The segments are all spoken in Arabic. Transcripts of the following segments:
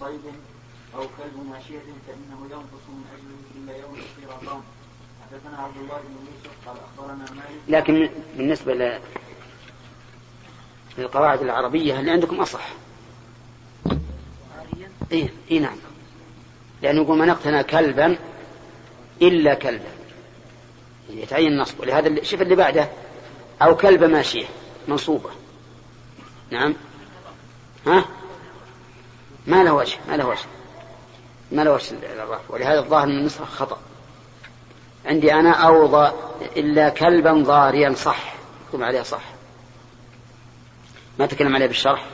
صيد أو كلب ماشية فإنه ينقص من أجله إلا يوم القيراطان حدثنا عبد الله بن يوسف قال أخبرنا مالك. لكن بالنسبة للقواعد العربية اللي عندكم أصح. إيه, إيه نعم. لأنه يقول من اقتنى كلبا إلا كلبا. يتعين النصب. ولهذا شوف اللي بعده. أو كلب ماشية منصوبة. نعم. ها؟ ما له وجه ما له وجه. ما له وجه الرفع ولهذا الظاهر من النسخة خطأ. عندي أنا أوضى إلا كلبا ضاريا صح. يكتب عليها صح. ما تكلم عليه بالشرح؟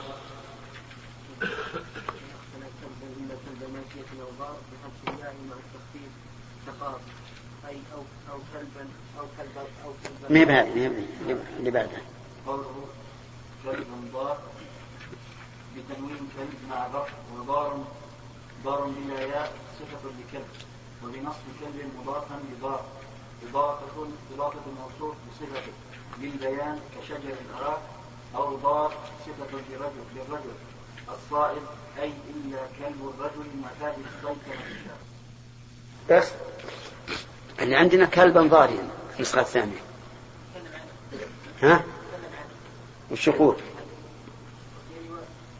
ما هي بهذه اللي بعدها قوله كلب ضار بتنوين كلب مع ضر وضار ضار بلا ياء صفة لكلب وبنصب كلب مضافا لضار إضافة إضافة الموصوف بصفته للبيان كشجر الأراك أو ضار صفة للرجل للرجل الصائب أي إلا كلب الرجل معتاد الصيد كما بس. اللي عندنا كلبا ضاريا النسخة الثانية. ها؟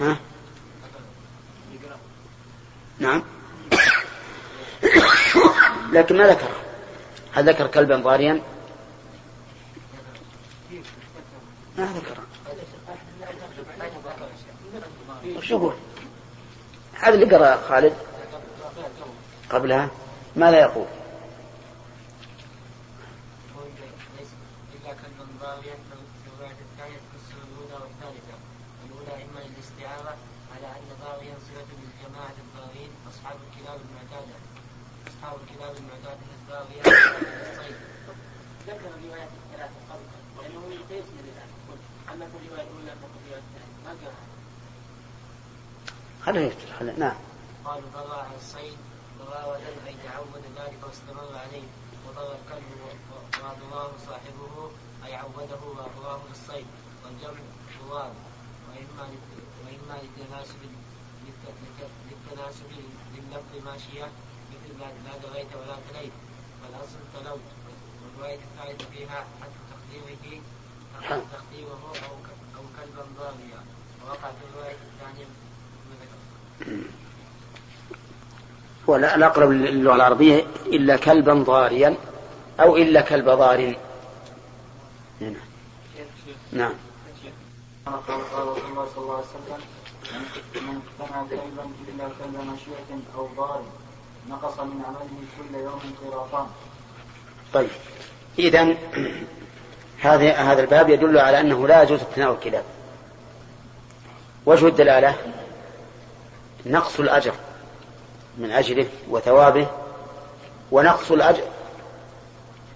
ها؟ نعم. لكن ما ذكر. هل ذكر كلبا ضاريا؟ ما ذكر. وش يقول؟ هذا اللي قرأ خالد قبلها. ماذا يقول؟ خليه نعم. قالوا بغى على الصيد مراودا اي تعود ذلك واستمر عليه وضر الكلب واضراه صاحبه أي عوده واغراه للصيد والجمع ضرار وإما وإما للتناسب للتناسب لللفظ ماشيه مثل لا دغيت ولا تليت. والأصل تلوت والرواية الثالثة فيها حتى تقديره تقديره أو أو كلبا ضاريا. ووقع في الرواية الثانية هو الأقرب للغة العربية إلا كلبا ضاريا أو إلا كلب ضار نعم نعم قال رسول الله صلى الله عليه وسلم من اقتنى كلبا الا كلب مشيئة أو ضار نقص من عمله كل يوم قراطان. طيب إذا هذا هذا الباب يدل على أنه لا يجوز اقتناء الكلاب. وجه الدلالة نقص الأجر من أجره وثوابه ونقص الأجر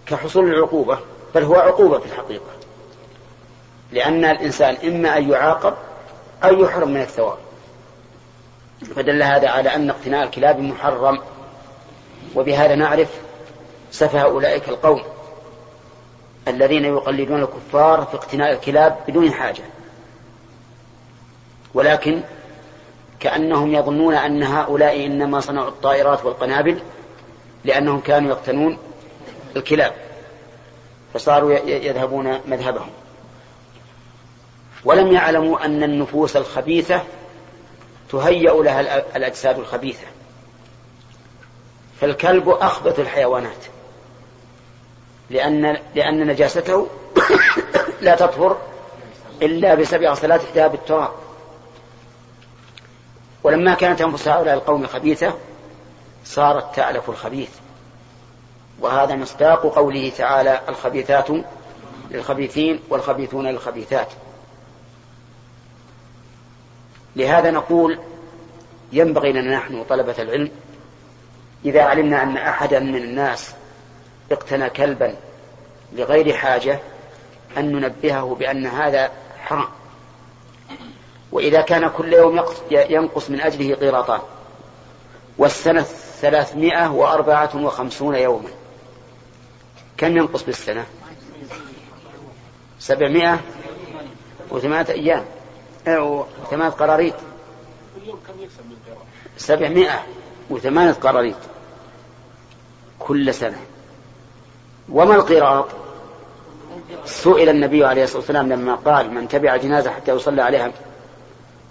كحصول العقوبة بل هو عقوبة في الحقيقة. لأن الإنسان إما أن يعاقب أو يحرم من الثواب. فدل هذا على أن اقتناء الكلاب محرم وبهذا نعرف سفه أولئك القوم الذين يقلدون الكفار في اقتناء الكلاب بدون حاجة. ولكن كأنهم يظنون أن هؤلاء إنما صنعوا الطائرات والقنابل لأنهم كانوا يقتنون الكلاب فصاروا يذهبون مذهبهم. ولم يعلموا أن النفوس الخبيثة تهيأ لها الأجساد الخبيثة. فالكلب أخبث الحيوانات لأن لأن نجاسته لا تطهر إلا بسبع صلاة إحداها بالتراب. ولما كانت أنفس هؤلاء القوم خبيثة صارت تألف الخبيث. وهذا مصداق قوله تعالى الخبيثات للخبيثين والخبيثون للخبيثات. لهذا نقول ينبغي لنا نحن طلبة العلم إذا علمنا أن أحدا من الناس اقتنى كلبا لغير حاجة أن ننبهه بأن هذا حرام. وإذا كان كل يوم ينقص من أجله قيراطان. والسنة ثلاثمائة وأربعة وخمسون يوما. كم ينقص بالسنة؟ سبعمائة وثمانية أيام. أو ثمانية قراريط. سبعمائة وثمانية قراريط. كل سنة. وما القراط؟ سئل النبي عليه الصلاة والسلام لما قال من تبع جنازة حتى يصلى عليها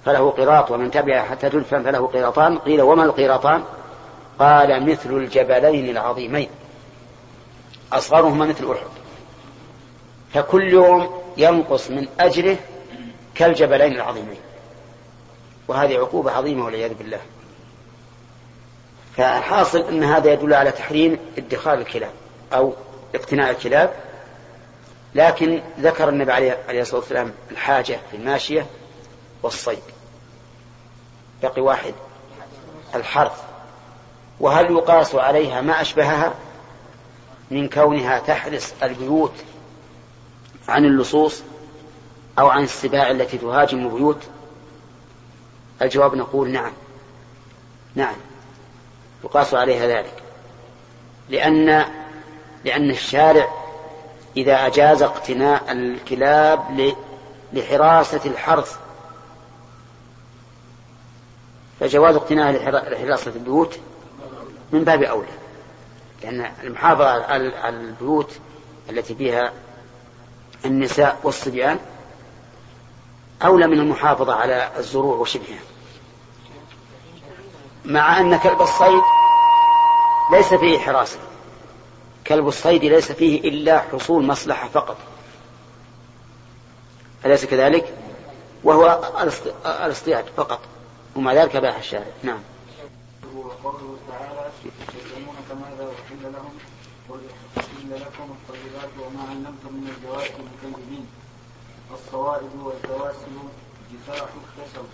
فله قراط ومن تبع حتى تدفن فله قراطان. قيل وما القراطان؟ قال مثل الجبلين العظيمين. أصغرهما مثل أحد. فكل يوم ينقص من أجره كالجبلين العظيمين. وهذه عقوبة عظيمة والعياذ بالله. فالحاصل أن هذا يدل على تحريم ادخار الكلاب أو اقتناء الكلاب. لكن ذكر النبي عليه الصلاة والسلام الحاجة في الماشية. والصيد. بقي واحد. الحرث. وهل يقاس عليها ما أشبهها؟ من كونها تحرس البيوت عن اللصوص أو عن السباع التي تهاجم البيوت الجواب نقول نعم. نعم. يقاس عليها ذلك. لأن لأن الشارع إذا أجاز اقتناء الكلاب لحراسة الحرث فجواز اقتناء لحراسة البيوت من باب أولى. لأن المحافظة على البيوت التي فيها النساء والصبيان أولى من المحافظة على الزروع وشبهها. مع أن كلب الصيد ليس فيه حراسة. كلب الصيد ليس فيه إلا حصول مصلحة فقط. أليس كذلك؟ وهو الاصطياد فقط. ومع ذلك باح الشارع. نعم. وقوله تعالى يسألونك ماذا أحل لهم قل أحل لكم الطيبات وما علمتم من الجوارح المكذبين والكواسل جفاح اكتسب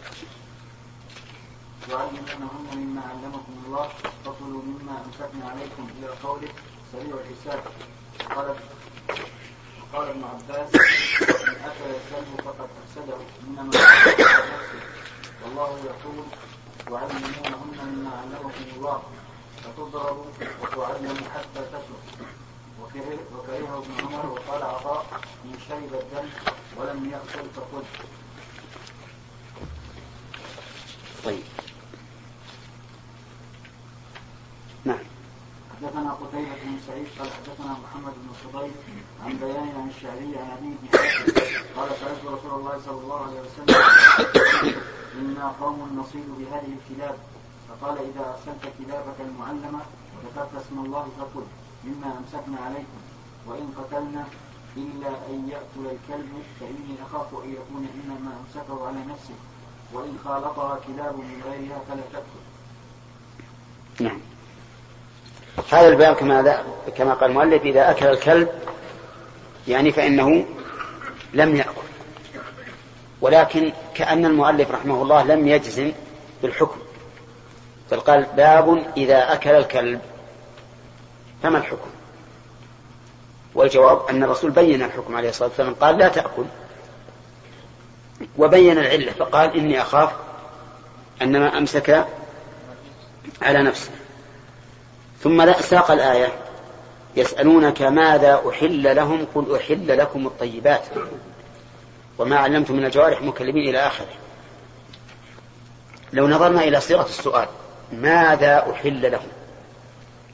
يعلمونهن مما علمكم الله فكلوا مما أمسكنا عليكم إلى قوله سريع الحساب قال قال ابن عباس من أكل الكلب فقد أفسده إنما نفسه والله يقول وعلمونهن مما علمكم الله فتضرب وتعلم حتى تكره وكرهه ابن عمر وقال عطاء من شرب الدم ولم يأكل فقل طيب نعم حدثنا قتيبة بن سعيد قال حدثنا محمد بن فضيل عن بيان عن الشعري عن أبي بن قال سألت رسول الله صلى الله عليه وسلم إنا قوم نصيب بهذه الكلاب. فقال إذا أرسلت كلابك المعلمة وذكرت اسم الله فقل مما أمسكنا عليكم وإن قتلنا إلا أن يأكل الكلب فإني أخاف أن يكون إنما أمسكه على نفسه وإن خالطها كلاب من غيرها فلا تأكل. نعم. هذا الباب كما كما قال المؤلف إذا أكل الكلب يعني فإنه لم يأكل. ولكن كأن المؤلف رحمه الله لم يجزم بالحكم بل قال باب إذا أكل الكلب. فما الحكم؟ والجواب أن الرسول بين الحكم عليه الصلاة والسلام قال لا تأكل وبين العلة فقال إني أخاف أن ما أمسك على نفسه ثم ساق الآية. يسألونك ماذا أحل لهم؟ قل أحل لكم الطيبات. وما علمتم من الجوارح مكلمين إلى آخره. لو نظرنا إلى صيغة السؤال ماذا أحل لهم؟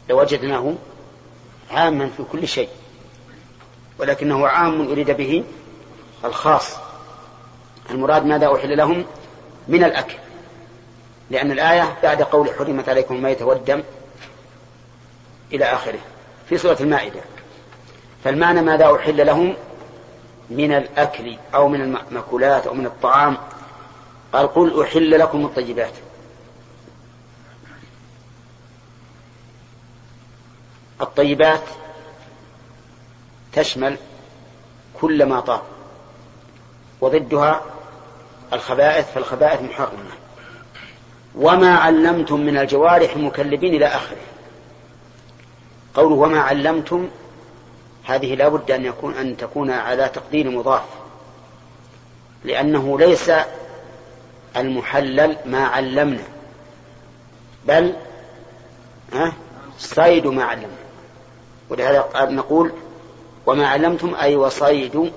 لوجدناه عاما في كل شيء ولكنه عام أريد به الخاص. المراد ماذا أحل لهم؟ من الأكل. لأن الآية بعد قول حرمت عليكم الميت والدم إلى آخره في سورة المائدة. فالمعنى ماذا أحل لهم؟ من الأكل أو من المأكولات أو من الطعام. قال قل أحل لكم الطيبات. الطيبات تشمل كل ما طاب وضدها الخبائث فالخبائث محرمة. وما علمتم من الجوارح مكلبين إلى آخره. قوله وما علمتم هذه لا بد أن يكون أن تكون على تقدير مضاف. لأنه ليس المحلل ما علمنا بل صيد ما علمنا. ولهذا نقول وما علمتم أي وصيد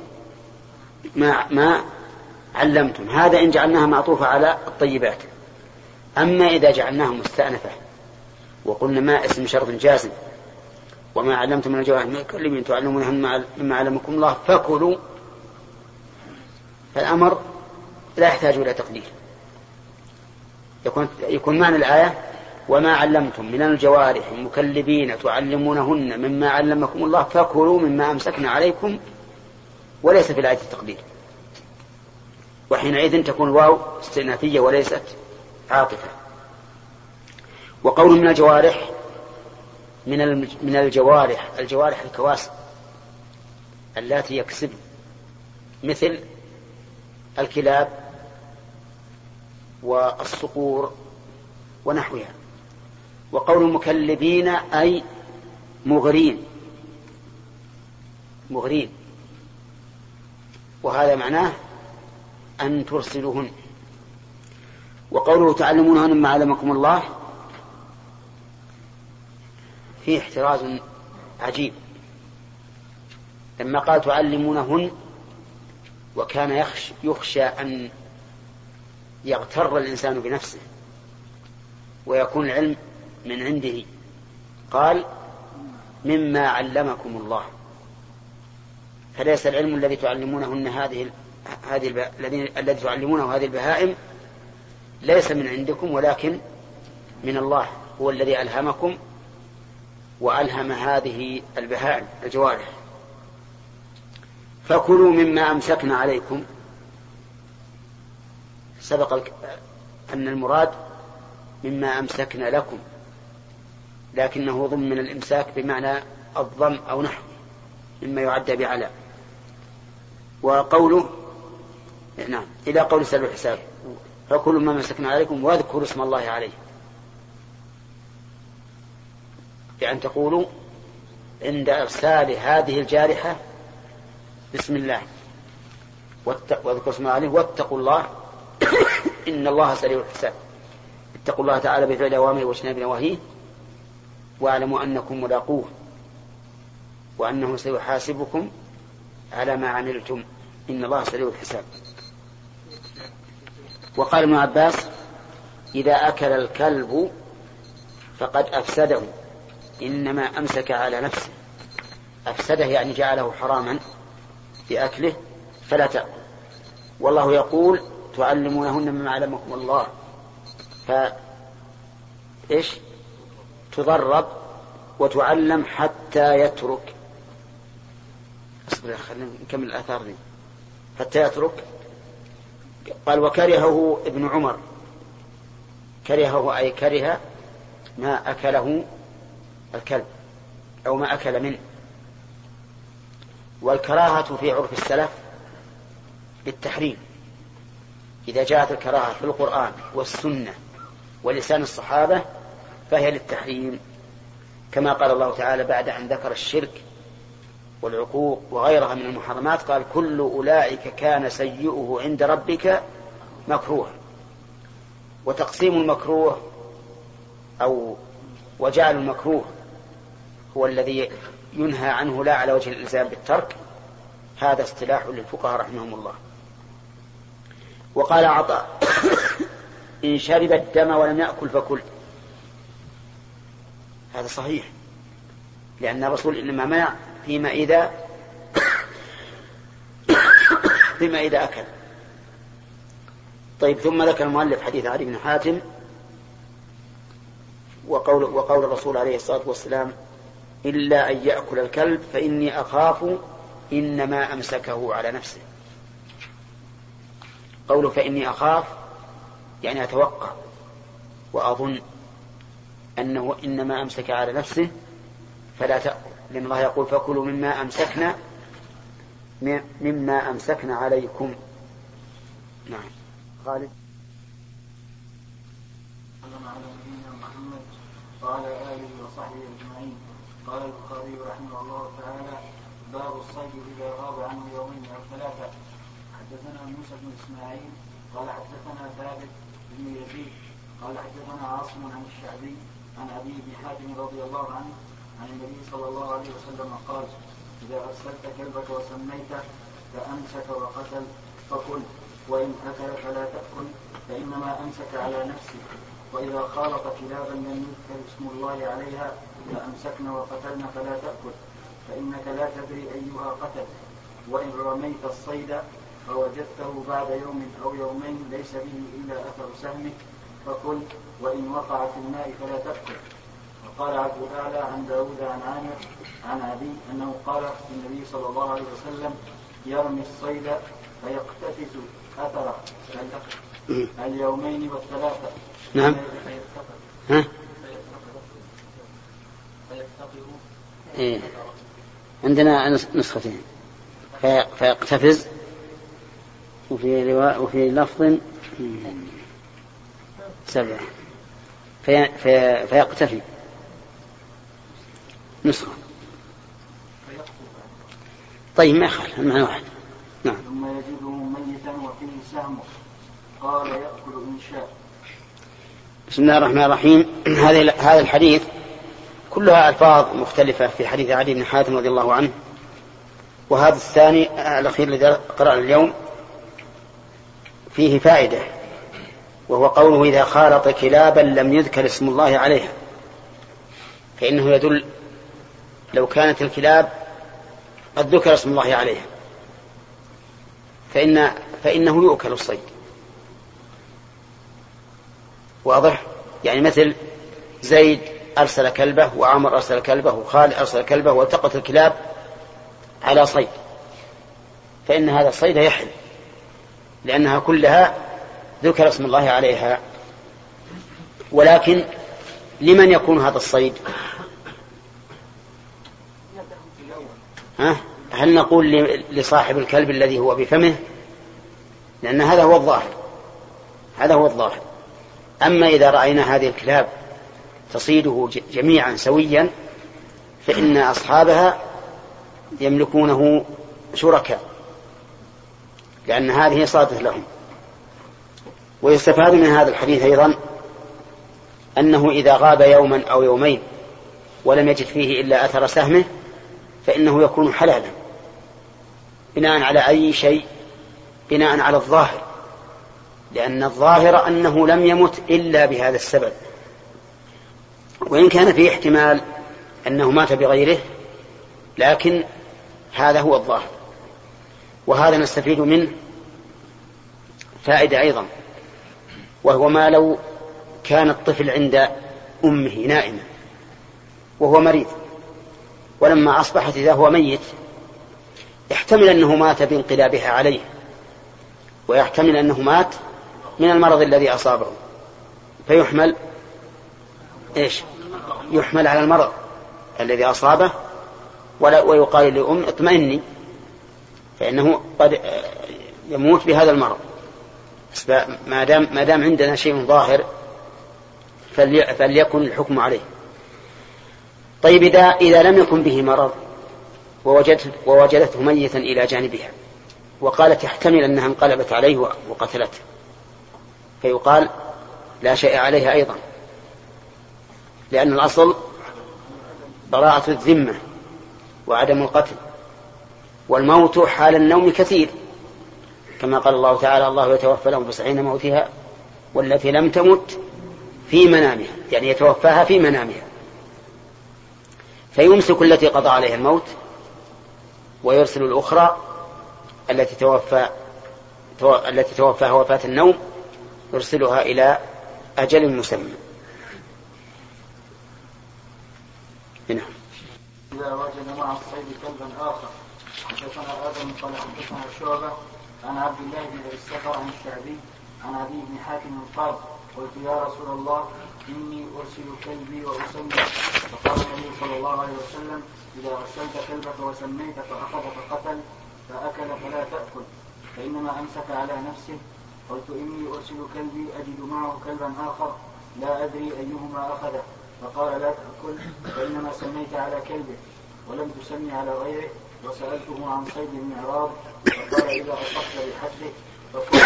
ما ما علمتم. هذا إن جعلناها معطوفة على الطيبات. أما إذا جعلناها مستأنفة وقلنا ما اسم شرط جازم وما علمتم من الجوارح من كل تعلمونهن مما علمكم الله فكلوا. فالأمر لا يحتاج إلى تقدير. يكون يكون معنى الآية وما علمتم من الجوارح مكلبين تعلمونهن مما علمكم الله فكلوا مما أمسكنا عليكم وليس في الآية التقدير. وحينئذ تكون الواو استئنافية وليست عاطفة. وقول من الجوارح من من الجوارح الجوارح الكواسب اللاتي يكسبن مثل الكلاب والصقور ونحوها. وقول مكلبين أي مغرين مغرين. وهذا معناه أن ترسلوهن وقوله تعلمونهن مما علمكم الله فيه احتراز عجيب. لما قال تعلمونهن وكان يخشى, يخشى أن يغتر الإنسان بنفسه ويكون العلم من عنده. قال مما علمكم الله. فليس العلم الذي تعلمونهن هذه هذه الذي تعلمونه هذه البهائم ليس من عندكم ولكن من الله هو الذي ألهمكم وألهم هذه البهائم الجوارح. فكلوا مما أمسكنا عليكم. سبق أن المراد مما أمسكنا لكم لكنه ضمن الإمساك بمعنى الضم أو نحو مما يعد بعلى وقوله نعم إلى قول سلو الحساب فكلوا ما مسكنا عليكم واذكروا اسم الله عليه. بأن تقولوا عند إرسال هذه الجارحة بسم الله. واذكروا اسم عليه واتقوا الله. إن الله سريع الحساب. اتقوا الله تعالى بفعل أوامره واجتناب نواهيه. واعلموا أنكم ملاقوه. وأنه سيحاسبكم على ما عملتم. إن الله سريع الحساب. وقال ابن عباس إذا أكل الكلب فقد أفسده. إنما أمسك على نفسه. أفسده يعني جعله حراما بأكله فلا تأكل. والله يقول تعلمونهن مما علمكم الله. ف إيش؟ تضرب وتعلم حتى يترك. أصبر خلينا نكمل الآثار دي. حتى يترك. قال وكرهه ابن عمر. كرهه أي كره ما أكله الكلب أو ما أكل منه. والكراهة في عرف السلف للتحريم إذا جاءت الكراهة في القرآن والسنة ولسان الصحابة فهي للتحريم. كما قال الله تعالى بعد أن ذكر الشرك والعقوق وغيرها من المحرمات قال كل أولئك كان سيئه عند ربك مكروه وتقسيم المكروه أو وجعل المكروه هو الذي ينهى عنه لا على وجه الإلزام بالترك. هذا اصطلاح للفقهاء رحمهم الله. وقال عطاء إن شرب الدم ولم يأكل فكل. هذا صحيح. لأن الرسول إنما منع فيما إذا فيما إذا أكل. طيب ثم ذكر المؤلف حديث علي بن حاتم وقول, وقول الرسول عليه الصلاة والسلام إلا أن يأكل الكلب فإني أخاف إنما أمسكه على نفسه. قوله فإني أخاف يعني أتوقع وأظن أنه إنما أمسك على نفسه فلا تأكل لأن الله يقول فكلوا مما أمسكنا مما أمسكنا عليكم. نعم. خالد. وسلم على نبينا محمد وعلى آله وصحبه أجمعين. قال البخاري رحمه الله تعالى باب الصيد اذا غاب عنه يومين أو ثلاثة. حدثنا موسى بن إسماعيل قال حدثنا ثابت بن يزيد قال حدثنا عاصم عن الشعبي عن أبي بن حاتم رضي الله عنه عن النبي صلى الله عليه وسلم قال إذا ارسلت كلبك وسميته فأمسك وقتل فكل وإن أكل فلا تأكل فإنما أمسك على نفسه وإذا خالط كلابا لم يذكر اسم الله عليها فأمسكن وقتلن فلا تأكل فإنك لا تدري أيها قتل. وإن رميت الصيد فوجدته بعد يوم أو يومين ليس به إلا أثر سهمك فكل وإن وقع في الماء فلا تأكل. وقال عبد الأعلى عن داود عن عامر عن أبي أنه قال النبي صلى الله عليه وسلم يرمي الصيد فيقتفز أثره. اليومين والثلاثة؟ نعم. ها؟ إيه. عندنا نسختين. في فيقتفز. وفي رواء وفي لفظ سبعة في في فيقتفي. نسخة. طيب ما يخالف. المعنى واحد. نعم. ثم يجده ميتا وفيه سهم. قال يأكل إن شاء. بسم الله الرحمن الرحيم. هذا هذا الحديث كلها ألفاظ مختلفة في حديث علي بن حاتم رضي الله عنه. وهذا الثاني الأخير الذي قرأنا اليوم فيه فائدة وهو قوله إذا خالط كلابا لم يذكر اسم الله عليها. فإنه يدل لو كانت الكلاب قد ذكر اسم الله عليها. فإن فإنه يؤكل الصيد. واضح؟ يعني مثل زيد أرسل كلبه وعمر أرسل كلبه وخالد أرسل كلبه والتقت الكلاب على صيد. فإن هذا الصيد يحل لأنها كلها ذكر اسم الله عليها. ولكن لمن يكون هذا الصيد؟ ها؟ هل نقول لصاحب الكلب الذي هو بفمه؟ لأن هذا هو الظاهر. هذا هو الظاهر. أما إذا رأينا هذه الكلاب تصيده جميعا سويا فإن أصحابها يملكونه شركاء لأن هذه صادت لهم. ويستفاد من هذا الحديث أيضا أنه إذا غاب يوما أو يومين ولم يجد فيه إلا أثر سهمه فإنه يكون حلالا بناء على أي شيء؟ بناء على الظاهر لأن الظاهر أنه لم يمت إلا بهذا السبب. وإن كان في احتمال أنه مات بغيره لكن هذا هو الظاهر. وهذا نستفيد منه فائدة أيضا وهو ما لو كان الطفل عند أمه نائمة وهو مريض ولما أصبحت إذا هو ميت يحتمل أنه مات بانقلابها عليه ويحتمل أنه مات من المرض الذي أصابه. فيحمل إيش؟ يحمل على المرض الذي أصابه ولا ويقال لأم اطمئني فإنه قد يموت بهذا المرض ما دام ما دام عندنا شيء ظاهر فليكن الحكم عليه. طيب إذا إذا لم يكن به مرض ووجدته ووجدته ميتا إلى جانبها وقالت يحتمل أنها انقلبت عليه وقتلته فيقال لا شيء عليها أيضا لأن الأصل براءة الذمة وعدم القتل والموت حال النوم كثير كما قال الله تعالى الله يتوفى لهم بسعين موتها والتي لم تمت في منامها. يعني يتوفاها في منامها. فيمسك التي قضى عليها الموت ويرسل الأخرى التي توفى التي توفاها وفاة النوم يرسلها إلى أجل مسمى. نعم. إذا وجد مع الصيد كلبا آخر. حدثنا آدم قال حدثنا شعبة عن عبد الله بن أبي السفر عن الشعبي عن أبي بن حاتم قال قلت يا رسول الله إني أرسل كلبي وأسمي فقال النبي صلى الله عليه وسلم إذا أرسلت كلبك وسميت فأخذ فقتل فأكل فلا تأكل فإنما أمسك على نفسه. قلت إني أرسل كلبي أجد معه كلبا آخر لا أدري أيهما أخذه. فقال لا تأكل فإنما سميت على كلبه ولم تسمي على غيره وسألته عن صيد المعراض فقال إذا أصبت فكل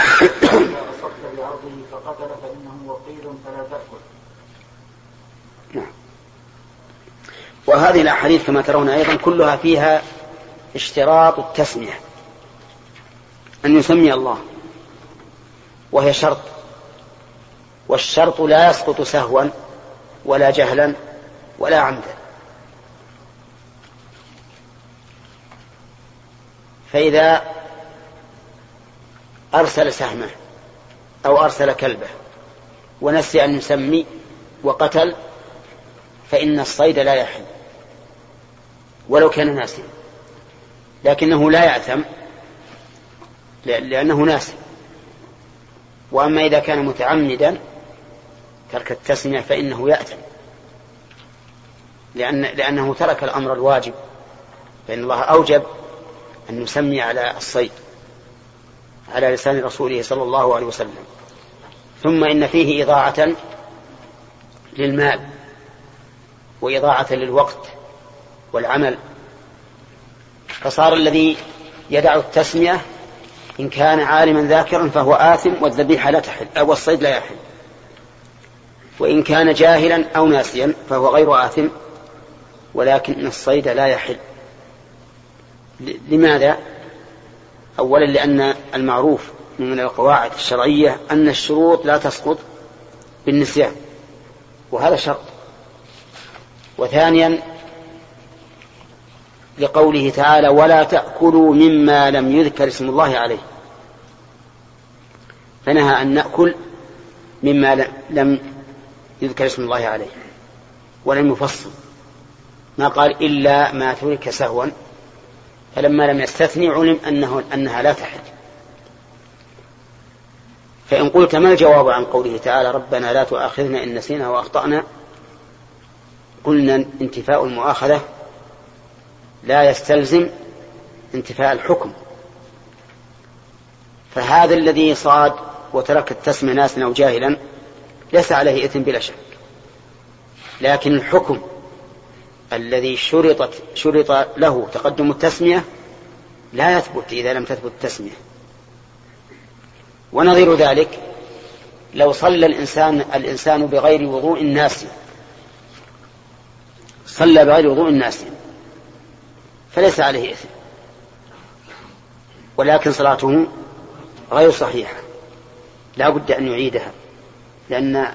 إذا أصبت بعرضه فقتل فإنه وقيل فلا تأكل. نعم. وهذه الأحاديث كما ترون أيضا كلها فيها اشتراط التسمية أن يسمي الله وهي شرط والشرط لا يسقط سهوا. ولا جهلا ولا عمدا. فإذا أرسل سهمه أو أرسل كلبه ونسي أن يسمي وقتل فإن الصيد لا يحل ولو كان ناسيا. لكنه لا يأثم لأنه ناسي. وأما إذا كان متعمدا ترك التسمية فإنه يأثم لأن لأنه ترك الأمر الواجب. فإن الله أوجب أن نسمي على الصيد. على لسان رسوله صلى الله عليه وسلم. ثم إن فيه إضاعة للمال. وإضاعة للوقت والعمل. فصار الذي يدع التسمية إن كان عالما ذاكرا فهو آثم والذبيحة لا تحل أو الصيد لا يحل. وإن كان جاهلا أو ناسيا فهو غير آثم ولكن الصيد لا يحل. لماذا؟ أولا لأن المعروف من القواعد الشرعية أن الشروط لا تسقط بالنسيان وهذا شرط. وثانيا لقوله تعالى ولا تأكلوا مما لم يذكر اسم الله عليه فنهى أن نأكل مما لم يذكر اسم الله عليه ولم يفصل ما قال إلا ما ترك سهوا فلما لم يستثني علم أنه أنها لا تحل فإن قلت ما الجواب عن قوله تعالى ربنا لا تؤاخذنا إن نسينا وأخطأنا؟ قلنا انتفاء المؤاخذة لا يستلزم انتفاء الحكم. فهذا الذي صاد وترك التسمية ناسا أو جاهلا ليس عليه إثم بلا شك. لكن الحكم الذي شرطت شرط له تقدم التسمية لا يثبت إذا لم تثبت التسمية. ونظير ذلك لو صلى الإنسان الإنسان بغير وضوء ناسي. صلى بغير وضوء ناسي. فليس عليه إثم. ولكن صلاته غير صحيحة. لا بد أن يعيدها. لأن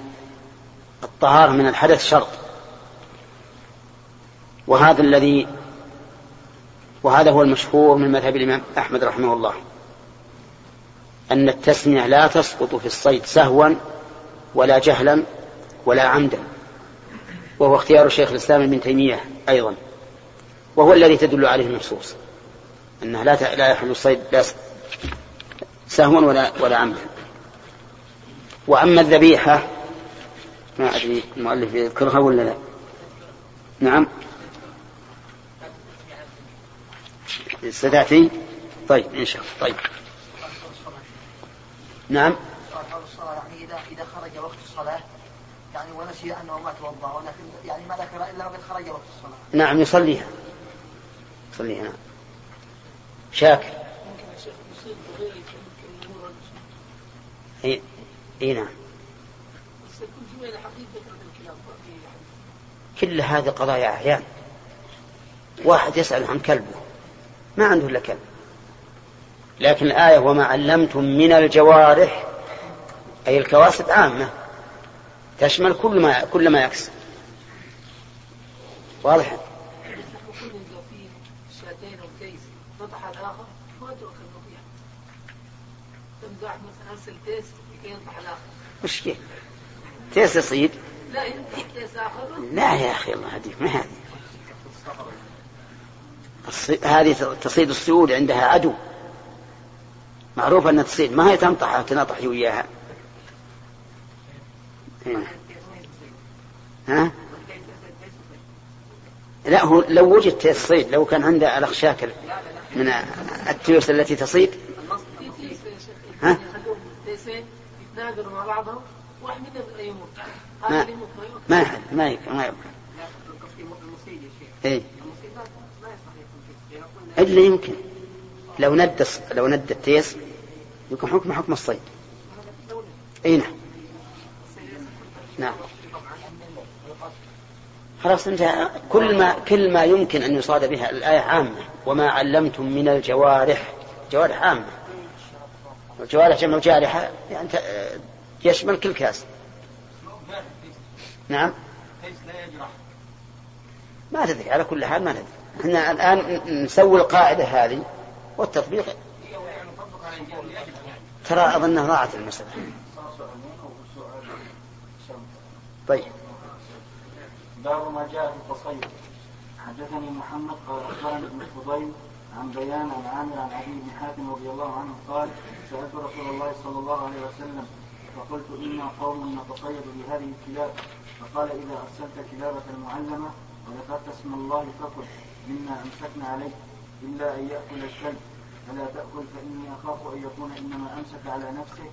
الطهارة من الحدث شرط. وهذا الذي وهذا هو المشهور من مذهب الإمام أحمد رحمه الله أن التسمية لا تسقط في الصيد سهوا ولا جهلا ولا عمدا وهو اختيار شيخ الإسلام ابن تيمية أيضا وهو الذي تدل عليه النصوص أنه لا لا يحل الصيد لا سهوا ولا ولا عمدا. وأما الذبيحة ما أدري المؤلف يذكرها ولا لا. نعم. ستأتي طيب إن شاء الله. طيب. نعم. يعني إذا إذا خرج وقت الصلاة يعني ونسي أنه ما توضأ ولكن يعني ما ذكر إلا وقد خرج وقت الصلاة نعم يصليها يصليها نعم شاكر اي إي نعم. كل هذه قضايا أعيان. واحد يسأل عن كلبه. ما عنده إلا كلب. لكن الآية وما علمتم من الجوارح أي الكواسب عامة تشمل كل ما كل ما يكسب. واضح؟ نطح الآخر مثلا وش كيف؟ تيس يصيد؟ لا يا أخي الله يهديك ما هذه هذه تصيد السعود عندها عدو معروف أنها تصيد ما هي تنطح تنطح وياها ها؟ لا هو لو وجد الصيد لو كان عنده الأخشاك من التيوس التي تصيد ها؟ يتناجروا مع بعضهم واحد منهم يموت. ما- هذا اللي يموت ما يموت. ما يحد ما يك- ما يبقى لا قصدي المصيد يا شيخ إيه. المصيد ما ما يصح يكون فيه يقول إلا يمكن. لو ند لو ند التيس يكون حكم حكم الصيد. إي نعم. نعم. خلاص انتهى كل ما كل ما يمكن أن يصاد بها الآية عامة. وما علمتم من الجوارح. جوارح عامة. الجوارح جمع جارحه يعني يشمل كل كاس. نعم. ما تدري على كل حال ما ندري. إحنا الآن نسوي القاعدة هذه والتطبيق. ترى اظنها ضاعت سؤال. طيب. باب ما جاء في التصيد حدثني محمد قال اخبرني ابن فضيل عن بيان عن عامر عن علي بن حاتم رضي الله عنه قال سألت رسول الله صلى الله عليه وسلم فقلت أنا قوم نتصيد بهذه الكلاب فقال إذا أرسلت كلابك المعلمة وذكرت اسم الله فكل مما أمسكنا عليه إلا أن يأكل الكلب فلا تأكل فإني أخاف أن يكون إنما أمسك على نفسه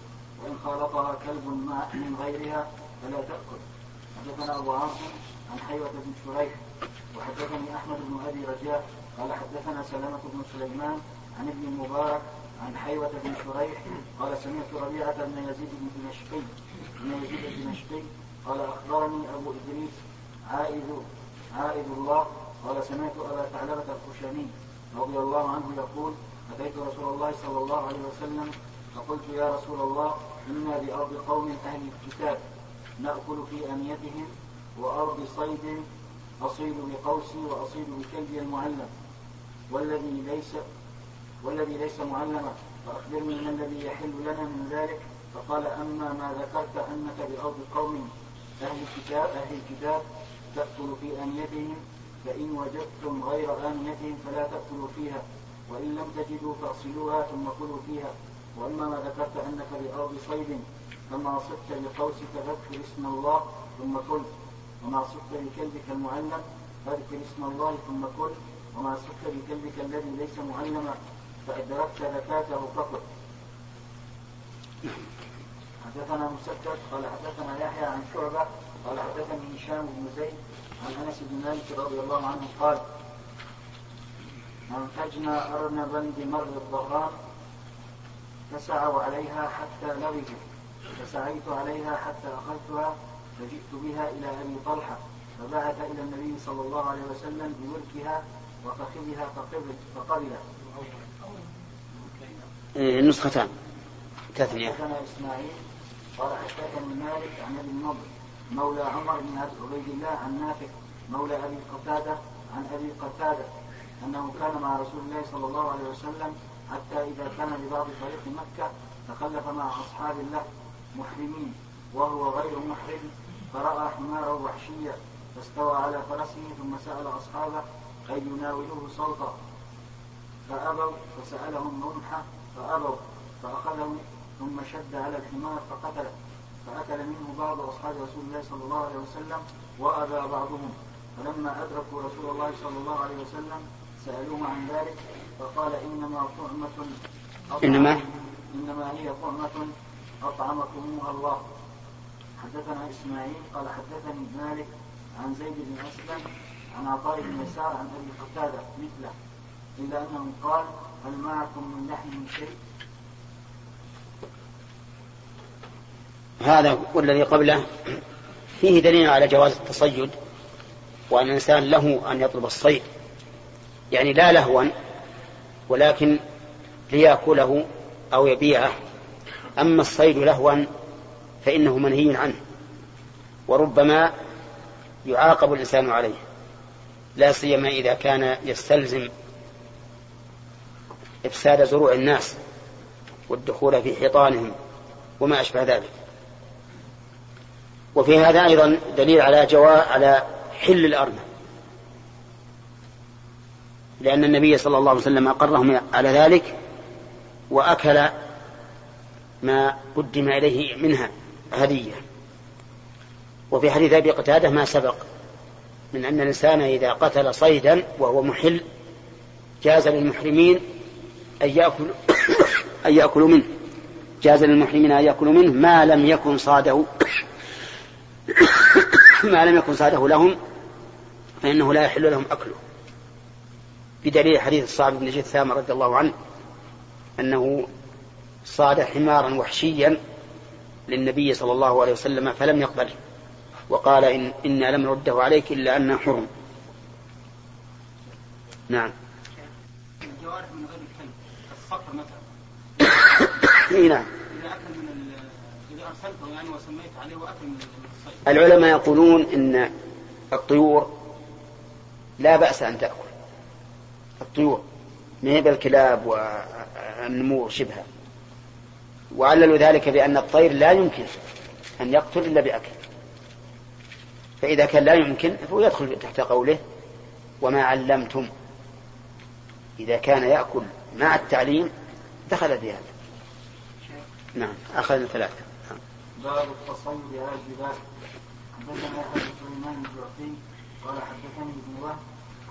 وإن خالطها كلب من غيرها فلا تأكل حدثنا أبو عاصم عن حيوة بن شريح وحدثني أحمد بن أبي رجاء قال حدثنا سلامة بن سليمان عن ابن المبارك عن حيوة بن شريح قال سمعت ربيعة بن يزيد بن دمشقي بن يزيد الدمشقي قال أخبرني أبو إدريس عائد عائد الله قال سمعت أبا ثعلبة الخشني رضي الله عنه يقول أتيت رسول الله صلى الله عليه وسلم فقلت يا رسول الله إنا بأرض قوم أهل الكتاب نأكل في أنيتهم وأرض صيد أصيد بقوسي وأصيد بكلبي المعلم والذي ليس والذي ليس معلما فأخبرني ما الذي يحل لنا من ذلك؟ فقال أما ما ذكرت أنك بأرض قوم أهل الكتاب أهل الكتاب تأكل في آنيتهم فإن وجدتم غير آنيتهم فلا تأكلوا فيها وإن لم تجدوا فاغسلوها ثم كلوا فيها وأما ما ذكرت أنك بأرض صيد فما صدت بقوسك فاذكر اسم الله ثم كل. وما صدت بكلبك المعلم فاذكر اسم الله ثم كل وما صدت بكلبك الذي ليس معلما فأدركت زكاته فقل. حدثنا مسدد قال حدثنا يحيى عن شعبة قال حدثني هشام بن زيد عن أنس بن مالك رضي الله عنه قال أنتجنا أرنبا بمر الظهران فسعوا عليها حتى لغزوا فسعيت عليها حتى أخذتها فجئت بها إلى أبي طلحة فبعث إلى النبي صلى الله عليه وسلم بملكها وفخذها فقبل فقبل. إيه، النسختان. تثنية. حدثنا إسماعيل قال حدثني مالك عن أبي النضر مولى عمر بن عبيد الله عن نافع مولى أبي قتادة عن أبي قتادة أنه كان مع رسول الله صلى الله عليه وسلم حتى إذا كان ببعض طريق مكة تخلف مع أصحاب له محرمين وهو غير محرم. فرأى حمارة وحشيا فاستوى على فرسه ثم سأل أصحابه أن يناولوه صوتا. فأبوا فسألهم رمحة فأبوا فأخذه ثم شد على الحمار فقتله فأكل منه بعض أصحاب رسول الله صلى الله عليه وسلم وأبى بعضهم. فلما أدركوا رسول الله صلى الله عليه وسلم سألوه عن ذلك فقال إنما طعمة إنما؟ إنما هي طعمة أطعمكموها الله. حدثنا إسماعيل قال حدثني مالك عن زيد بن أسلم عن عطاء بن يسار عن أبي قتادة مثله إلا أنه قال هل معكم من لحم شيء؟ هذا والذي قبله فيه دليل على جواز التصيد وأن الإنسان له أن يطلب الصيد. يعني لا لهوا ولكن ليأكله أو يبيعه. أما الصيد لهوا فإنه منهي عنه. وربما يعاقب الإنسان عليه. لا سيما إذا كان يستلزم إفساد زروع الناس والدخول في حيطانهم وما أشبه ذلك. وفي هذا أيضا دليل على جواء على حل الأرنب لأن النبي صلى الله عليه وسلم أقرهم على ذلك وأكل ما قدم إليه منها. هدية. وفي حديث أبي قتادة ما سبق من أن الإنسان إذا قتل صيدا وهو محل جاز للمحرمين أن يأكلوا أن يأكلوا منه. جاز للمحرمين أن يأكلوا منه ما لم يكن صاده. ما لم يكن صاده لهم فإنه لا يحل لهم أكله. بدليل حديث الصعب بن جثام رضي الله عنه أنه صاد حمارا وحشيا للنبي صلى الله عليه وسلم فلم يقبله وقال إن إنا لم نرده عليك إلا أنه حرم. نعم. الجوارح من غير الكلب الصقر مثلا. إي نعم. إذا أكل من إذا أرسلته يعني وسميت عليه وأكل من الصيد. العلماء يقولون إن الطيور لا بأس أن تأكل. الطيور ما هي بالكلاب والنمور شبهها. وعللوا ذلك بأن الطير لا يمكن أن يقتل إلا بأكل. فإذا كان لا يمكن فهو يدخل تحت قوله وما علمتم. إذا كان يأكل مع التعليم دخل في هذا. نعم أخذنا ثلاثة. نعم. باب التصيد على الجبال حدثنا بن سليمان الجعفي قال حدثني ابن وهب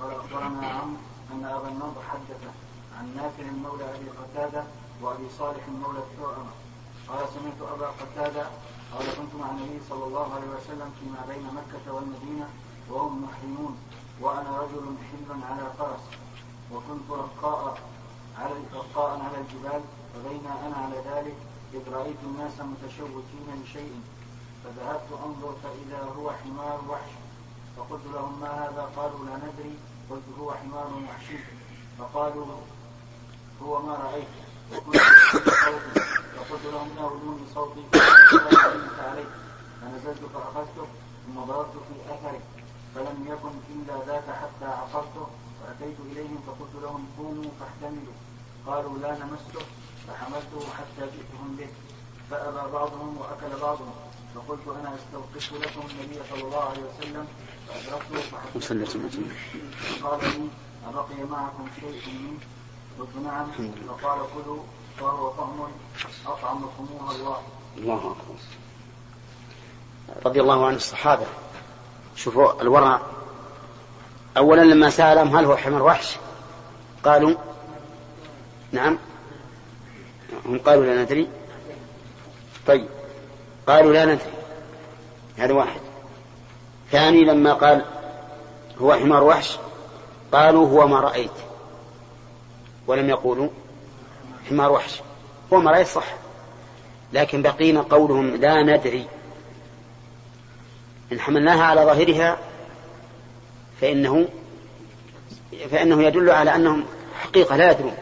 قال أخبرنا عمرو أن أبا النضر حدثه عن نافع مولى أبي قتادة وأبي صالح مولى الثعمه قال سمعت أبا قتادة قال كنت مع النبي صلى الله عليه وسلم فيما بين مكة والمدينة وهم محرمون وأنا رجل حل على فرس وكنت رقاء على رقاء على الجبال فبينا أنا على ذلك إذ رأيت الناس متشوكين لشيء فذهبت أنظر فإذا هو حمار وحش فقلت لهم ما هذا؟ قالوا لا ندري. قلت هو حمار وحشي. فقالوا هو ما رأيت. فقلت لهم ناولوني صوتي عليه فنزلت فأخذته ثم ضربت في أثره فلم يكن إلا ذاك حتى عقرته فأتيت إليهم فقلت لهم قوموا فاحتملوا قالوا لا نمسه فحملته حتى جئتهم به فأبى بعضهم وأكل بعضهم فقلت أنا أستوقف لكم النبي صلى الله عليه وسلم وسلت وسلم. فقال لي أبقي معكم شيء منه قلت نعم فقال كلوا وهو طعم أطعمكموها الله. الله أكبر. رضي الله عن الصحابة. شوفوا الورع. أولا لما سألهم هل هو حمار وحش؟ قالوا نعم. هم قالوا لا ندري. طيب. قالوا لا ندري. هذا واحد. ثاني لما قال هو حمار وحش؟ قالوا هو ما رأيت. ولم يقولوا حمار وحش. هو ما رأيت صح. لكن بقينا قولهم لا ندري. إن حملناها على ظاهرها فإنه فإنه يدل على أنهم حقيقة لا يدرون.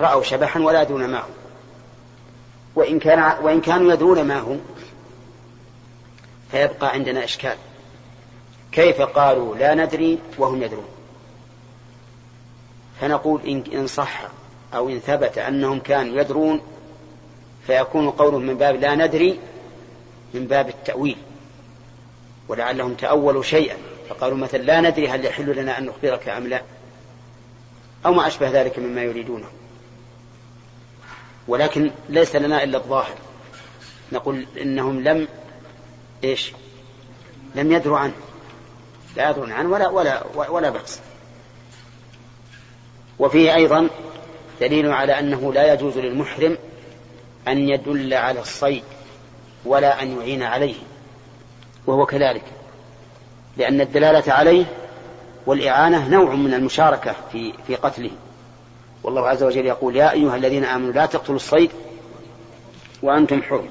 رأوا شبحا ولا يدرون ما هو. وإن, كان وإن كانوا يدرون ما هو فيبقى عندنا إشكال. كيف قالوا لا ندري وهم يدرون؟ فنقول إن صح أو إن ثبت أنهم كانوا يدرون فيكون قولهم من باب لا ندري من باب التأويل ولعلهم تأولوا شيئا فقالوا مثلا لا ندري هل يحل لنا أن نخبرك أم لا أو ما أشبه ذلك مما يريدونه. ولكن ليس لنا إلا الظاهر نقول إنهم لم إيش؟ لم يدروا عنه لا يدرون عنه ولا ولا ولا بأس. وفيه أيضا دليل على أنه لا يجوز للمحرم أن يدل على الصيد ولا أن يعين عليه وهو كذلك لأن الدلالة عليه والإعانة نوع من المشاركة في في قتله. والله عز وجل يقول يا أيها الذين آمنوا لا تقتلوا الصيد وأنتم حرم.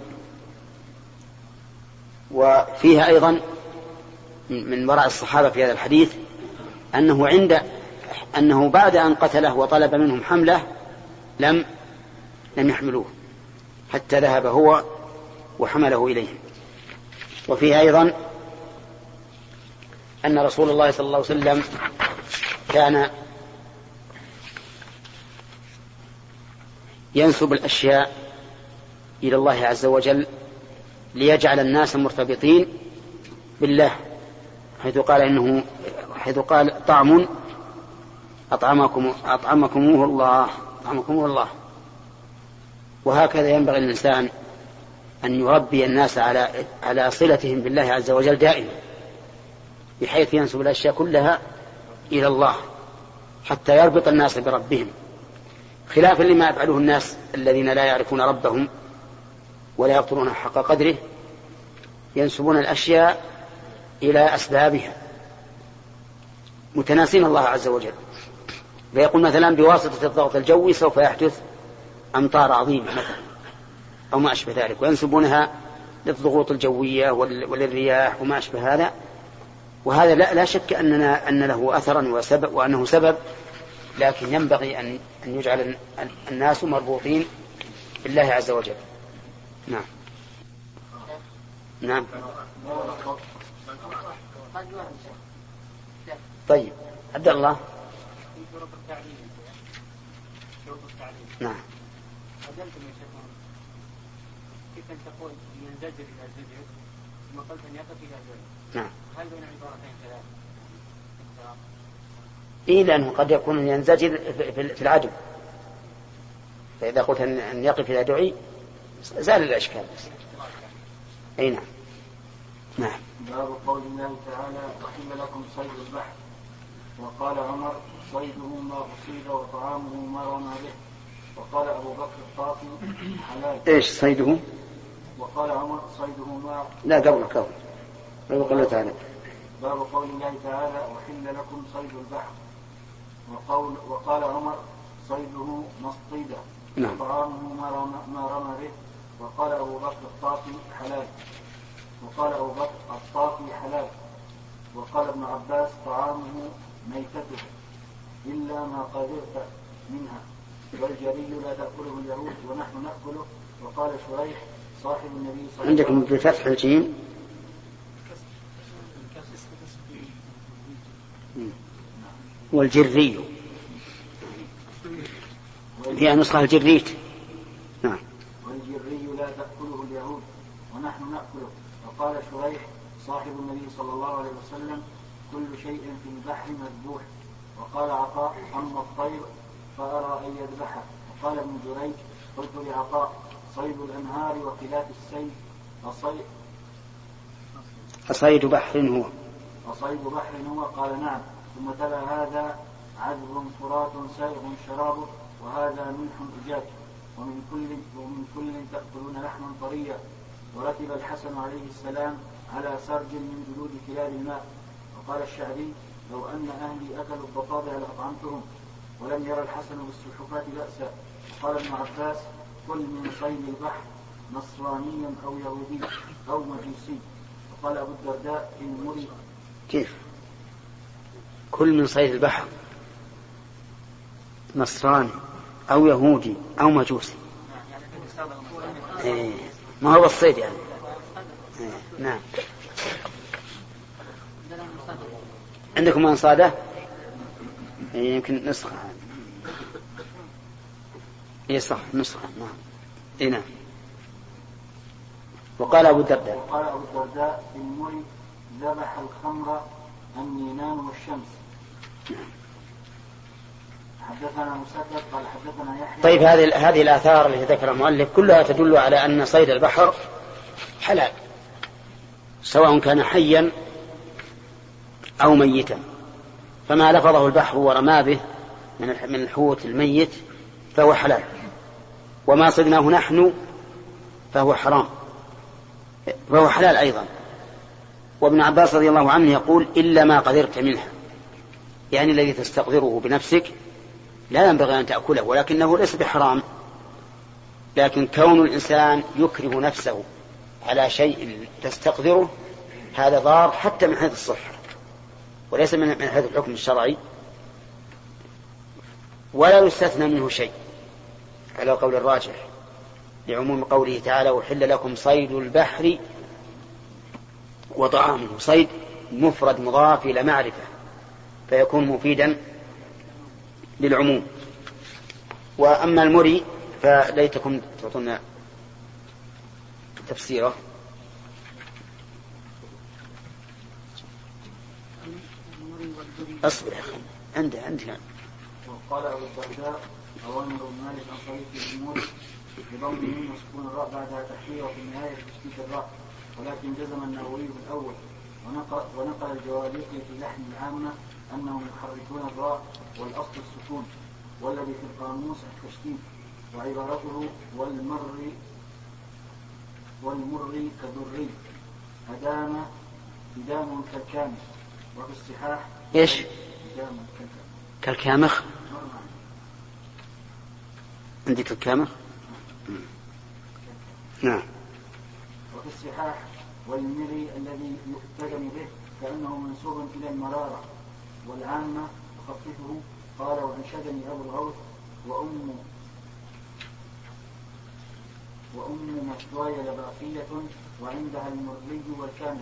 وفيها أيضا من وراء الصحابة في هذا الحديث أنه عند أنه بعد أن قتله وطلب منهم حملة لم لم يحملوه حتى ذهب هو وحمله إليهم. وفيه أيضا أن رسول الله صلى الله عليه وسلم كان ينسب الأشياء إلى الله عز وجل ليجعل الناس مرتبطين بالله حيث قال إنه حيث قال طعم أطعمكم أطعمكموه الله. أطعمكموه الله. وهكذا ينبغي الإنسان أن يربي الناس على على صلتهم بالله عز وجل دائما بحيث ينسب الأشياء كلها إلى الله حتى يربط الناس بربهم. خلافا لما يفعله الناس الذين لا يعرفون ربهم ولا يقدرون حق قدره ينسبون الأشياء إلى أسبابها. متناسين الله عز وجل. فيقول مثلا بواسطة الضغط الجوي سوف يحدث أمطار عظيمة مثلا أو ما أشبه ذلك وينسبونها للضغوط الجوية وللرياح وما أشبه هذا وهذا لا, لا شك أننا أن له أثرا وسبب وأنه سبب لكن ينبغي أن أن يجعل الناس مربوطين بالله عز وجل. نعم. نعم. طيب عبد الله. نعم. عدلتم يا شيخ. كيف أن تقول ينزجر إلى زجر ثم قلت أن يقف إلى زجر نعم. هل بين عبارتين ثلاث؟ إيه لأنه قد يكون ينزجر في العدو. فإذا قلت أن يقف إذا دعي زال الإشكال. أي نعم. نعم. باب قول الله تعالى وحل لكم صيد البحر. وقال عمر صيده ما أصيب وطعامه ما رمى به. وقال أبو بكر الطافي حلال. إيش صيده؟ وقال عمر صيده ما. لا قبل قبل. قبل قوله تعالى. باب قول الله تعالى وحل لكم صيد البحر. وقول وقال عمر صيده مصطيدا نعم. وطعامه ما رمى, ما رمى به. وقال أبو بكر الطافي حلال. وقال أبو بكر الطافي حلال. وقال ابن عباس طعامه ميتته. إلا ما قدرت منها. والجري لا تأكله اليهود ونحن نأكله. وقال شريح صاحب النبي صلى الله عليه عندكم وسلم بفتح الجيم والجري. في نسخة الجريت. نعم. والجري لا تأكله اليهود ونحن نأكله. وقال شريح صاحب النبي صلى الله عليه وسلم كل شيء في البحر مذبوح. وقال عطاء أما الطير فأرى أن يذبحه. وقال ابن جريج قلت لعطاء صيد الأنهار وخلاف السيل. أصيد أصيد بحر هو. أصيد بحر هو. قال نعم. ثم تلا هذا عذب فرات سائغ شرابه وهذا ملح أجاج. ومن كل ومن كل تأكلون لحما طريا. وركب الحسن عليه السلام على سرج من جلود كلاب الماء. وقال الشعبي لو أن أهلي أكلوا الضفادع لأطعمتهم. ولم يرى الحسن بالسلحفاة بأسا. قال ابن عباس كل من صيد البحر نصرانيا أو يهودي أو مجوسي. وقال أبو الدرداء إن مري كيف؟ كل من صيد البحر نصراني أو يهودي أو مجوسي. إيه. ما هو الصيد يعني؟ إيه. نعم. عندكم أنصادة؟ إيه يمكن نسخة. إيه صح نسخة. نعم. إيه نعم. وقال أبو الدرداء وقال أبو الدرداء إن مري ذبح الخمر النينان والشمس. حدثنا مسدد قال حدثنا يحيى. طيب هذه هذه الآثار التي ذكرها المؤلف كلها تدل على أن صيد البحر حلال سواء كان حيا أو ميتا. فما لفظه البحر ورمى به من من الحوت الميت فهو حلال. وما صدناه نحن فهو حرام. فهو حلال أيضا. وابن عباس رضي الله عنه يقول إلا ما قدرت منها. يعني الذي تستقدره بنفسك لا ينبغي أن تأكله ولكنه ليس بحرام. لكن كون الإنسان يكره نفسه على شيء تستقدره هذا ضار حتى من حيث الصحة. وليس من حيث الحكم الشرعي ولا يستثنى منه شيء على قول الراجح لعموم قوله تعالى أحل لكم صيد البحر وطعامه. صيد مفرد مضاف إلى معرفة فيكون مفيدا للعموم. وأما المري فليتكم تعطونا تفسيره. أصبر يا أخي. عنده عندنا وقال أبو الدرداء أوامر بن مالك عن طريق الأمور بضم الميم وسكون الراء بعدها تحرير وفي النهاية تشكيك الراء ولكن جزم النووي بالأول ونقل, ونقل الجواليقي في لحن العامة أنهم يحركون الراء والأصل السكون والذي في القاموس التشتيت وعبارته والمر والمر كذري أدام إدام كالكامل وفي الصحاح كالكامل كالكامخ. عندك الكامخ؟ نعم. وفي الصحاح والمري الذي يؤتدم به كأنه منسوب إلى المرارة والعامة تخففه قال وأنشدني أبو الغوث وأم وأم مثواي لباقية وعندها المري والكامح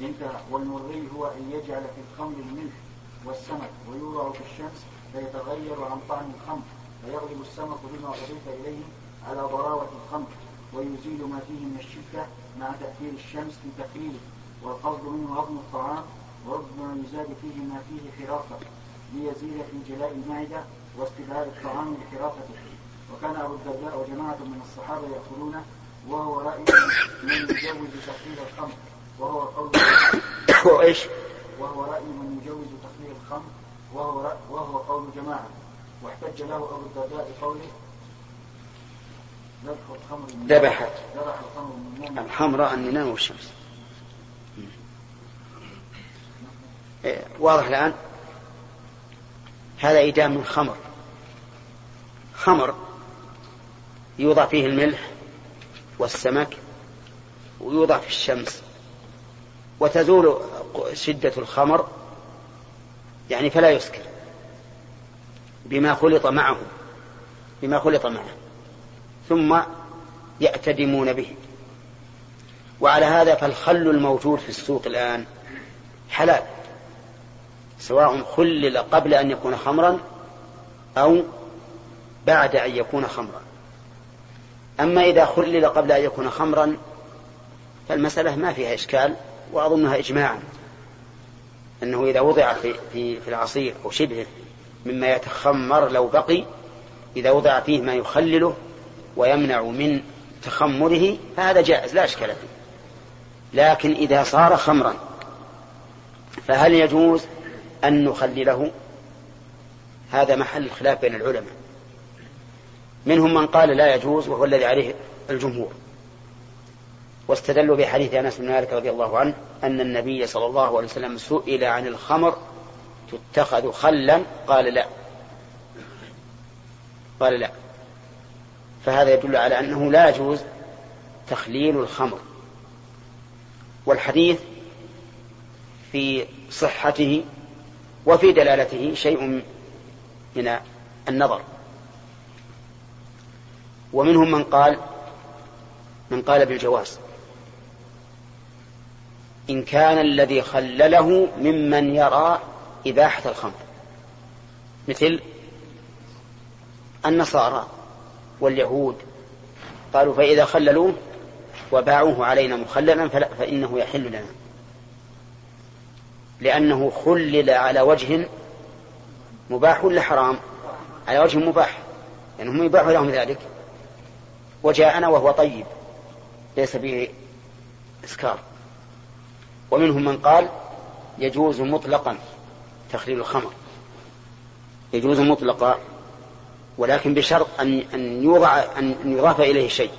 انتهى والمري هو أن يجعل في الخمر الملح والسمك ويوضع في الشمس فيتغير عن طعم الخمر فيغلب السمك بما أضيف إليه على ضراوة الخمر ويزيل ما فيه من الشدة مع تأثير الشمس في تقليله. والقصد منه هضم الطعام وربما يزاد فيه ما فيه حراسة ليزيد في جلاء المعدة واستبعاد الطعام لحراسته وكان أبو الدرداء وجماعة من الصحابة يأكلونه وهو رأي من يجوز تقليل الخمر. وهو قول وإيش وهو رأي من يجوز تقليل الخمر وهو رأي وهو قول جماعة. واحتج له أبو الدرداء بقوله ذبح الخمر من ذبحت. ذبح الخمر من الحمراء النينان والشمس إيه، واضح الآن؟ هذا إدام الخمر. خمر يوضع فيه الملح والسمك ويوضع في الشمس. وتزول شدة الخمر يعني فلا يسكر بما خلط معه بما خلط معه ثم يعتدمون به. وعلى هذا فالخل الموجود في السوق الآن حلال سواء خلل قبل أن يكون خمرا أو بعد أن يكون خمرا. أما إذا خلل قبل أن يكون خمرا فالمسألة ما فيها إشكال. وأظنها إجماعا أنه إذا وضع في, في, في العصير أو شبهه مما يتخمر لو بقي إذا وضع فيه ما يخلله ويمنع من تخمره فهذا جائز لا إشكال فيه. لكن إذا صار خمرا فهل يجوز أن نخلله؟ هذا محل الخلاف بين العلماء. منهم من قال لا يجوز وهو الذي عليه الجمهور. واستدلوا بحديث أنس بن مالك رضي الله عنه أن النبي صلى الله عليه وسلم سئل عن الخمر تتخذ خلا؟ قال لا. قال لا. فهذا يدل على أنه لا يجوز تخليل الخمر. والحديث في صحته وفي دلالته شيء من النظر. ومنهم من قال من قال بالجواز. إن كان الذي خلله ممن يرى إباحة الخمر. مثل النصارى واليهود قالوا فإذا خللوه وباعوه علينا مخللا فإنه يحل لنا. لأنه خلل على وجه مباح ولا حرام؟ على وجه مباح. يعني يباح لهم ذلك. وجاءنا وهو طيب ليس به إسكار ومنهم من قال يجوز مطلقا تخليل الخمر. يجوز مطلقا ولكن بشرط أن أن يوضع أن يضاف إليه شيء.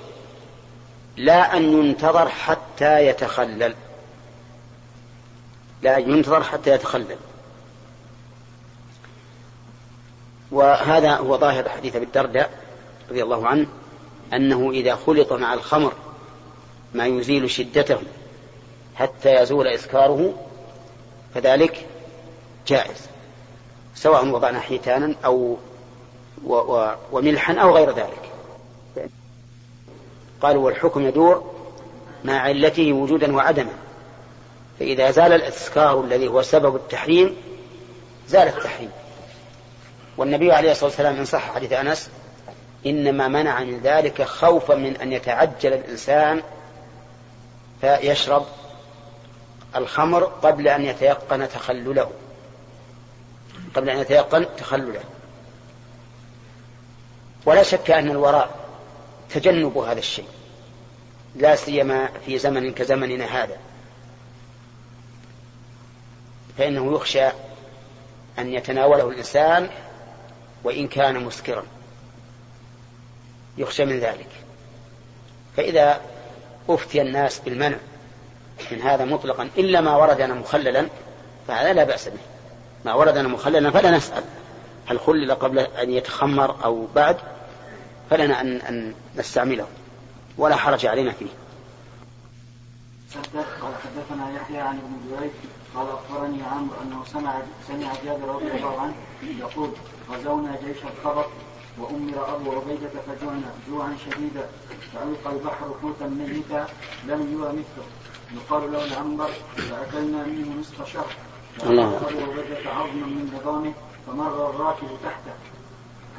لا أن ينتظر حتى يتخلل. لا ينتظر حتى يتخلل. وهذا هو ظاهر حديث أبي الدرداء رضي الله عنه أنه إذا خلط مع الخمر ما يزيل شدته. حتى يزول إسكاره فذلك جائز سواء وضعنا حيتانا أو و و وملحا أو غير ذلك. قالوا والحكم يدور مع علته وجودا وعدما فإذا زال الإسكار الذي هو سبب التحريم زال التحريم. والنبي عليه الصلاة والسلام إن صح حديث أنس إنما منع من ذلك خوفا من أن يتعجل الإنسان فيشرب الخمر قبل أن يتيقن تخلله. قبل أن يتيقن تخلله. ولا شك أن الوراء تجنب هذا الشيء. لا سيما في زمن كزمننا هذا. فإنه يخشى أن يتناوله الإنسان وإن كان مسكرا. يخشى من ذلك. فإذا أفتي الناس بالمنع من هذا مطلقا إلا ما وردنا مخللا فهذا لا بأس به. ما وردنا مخللا فلا نسأل. هل خلل قبل أن يتخمر أو بعد؟ فلنا أن, أن نستعمله. ولا حرج علينا فيه. قال حدثنا يحيى عن ابن جريج قال أخبرني عمرو أنه سمع سمع جابر رضي الله عنه يقول غزونا جيش الخبر وأمر أبو عبيدة فجوعنا جوعا شديدا فألقى البحر حوتا ميتا لم يرى مثله. يقال له العنبر فاكلنا منه نصف شهر. الله. عبيده عظما من نظامه فمر الراكب تحته.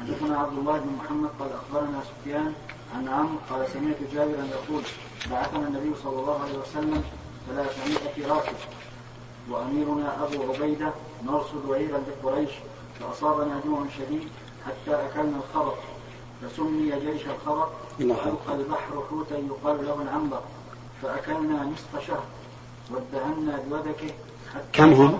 حدثنا عبد الله بن محمد قال أخبرنا سفيان عن عمرو قال سمعت جابرا يقول بعثنا النبي صلى الله عليه وسلم ثلاثمائة راكب. وأميرنا أبو عبيدة نرصد عيرا لقريش فأصابنا جوع شديد حتى أكلنا الخبر. فسمي جيش الخبر. الله وألقى البحر حوتا يقال له العنبر. فأكلنا نصف شهر وادهنا بودكه حتى كم هم؟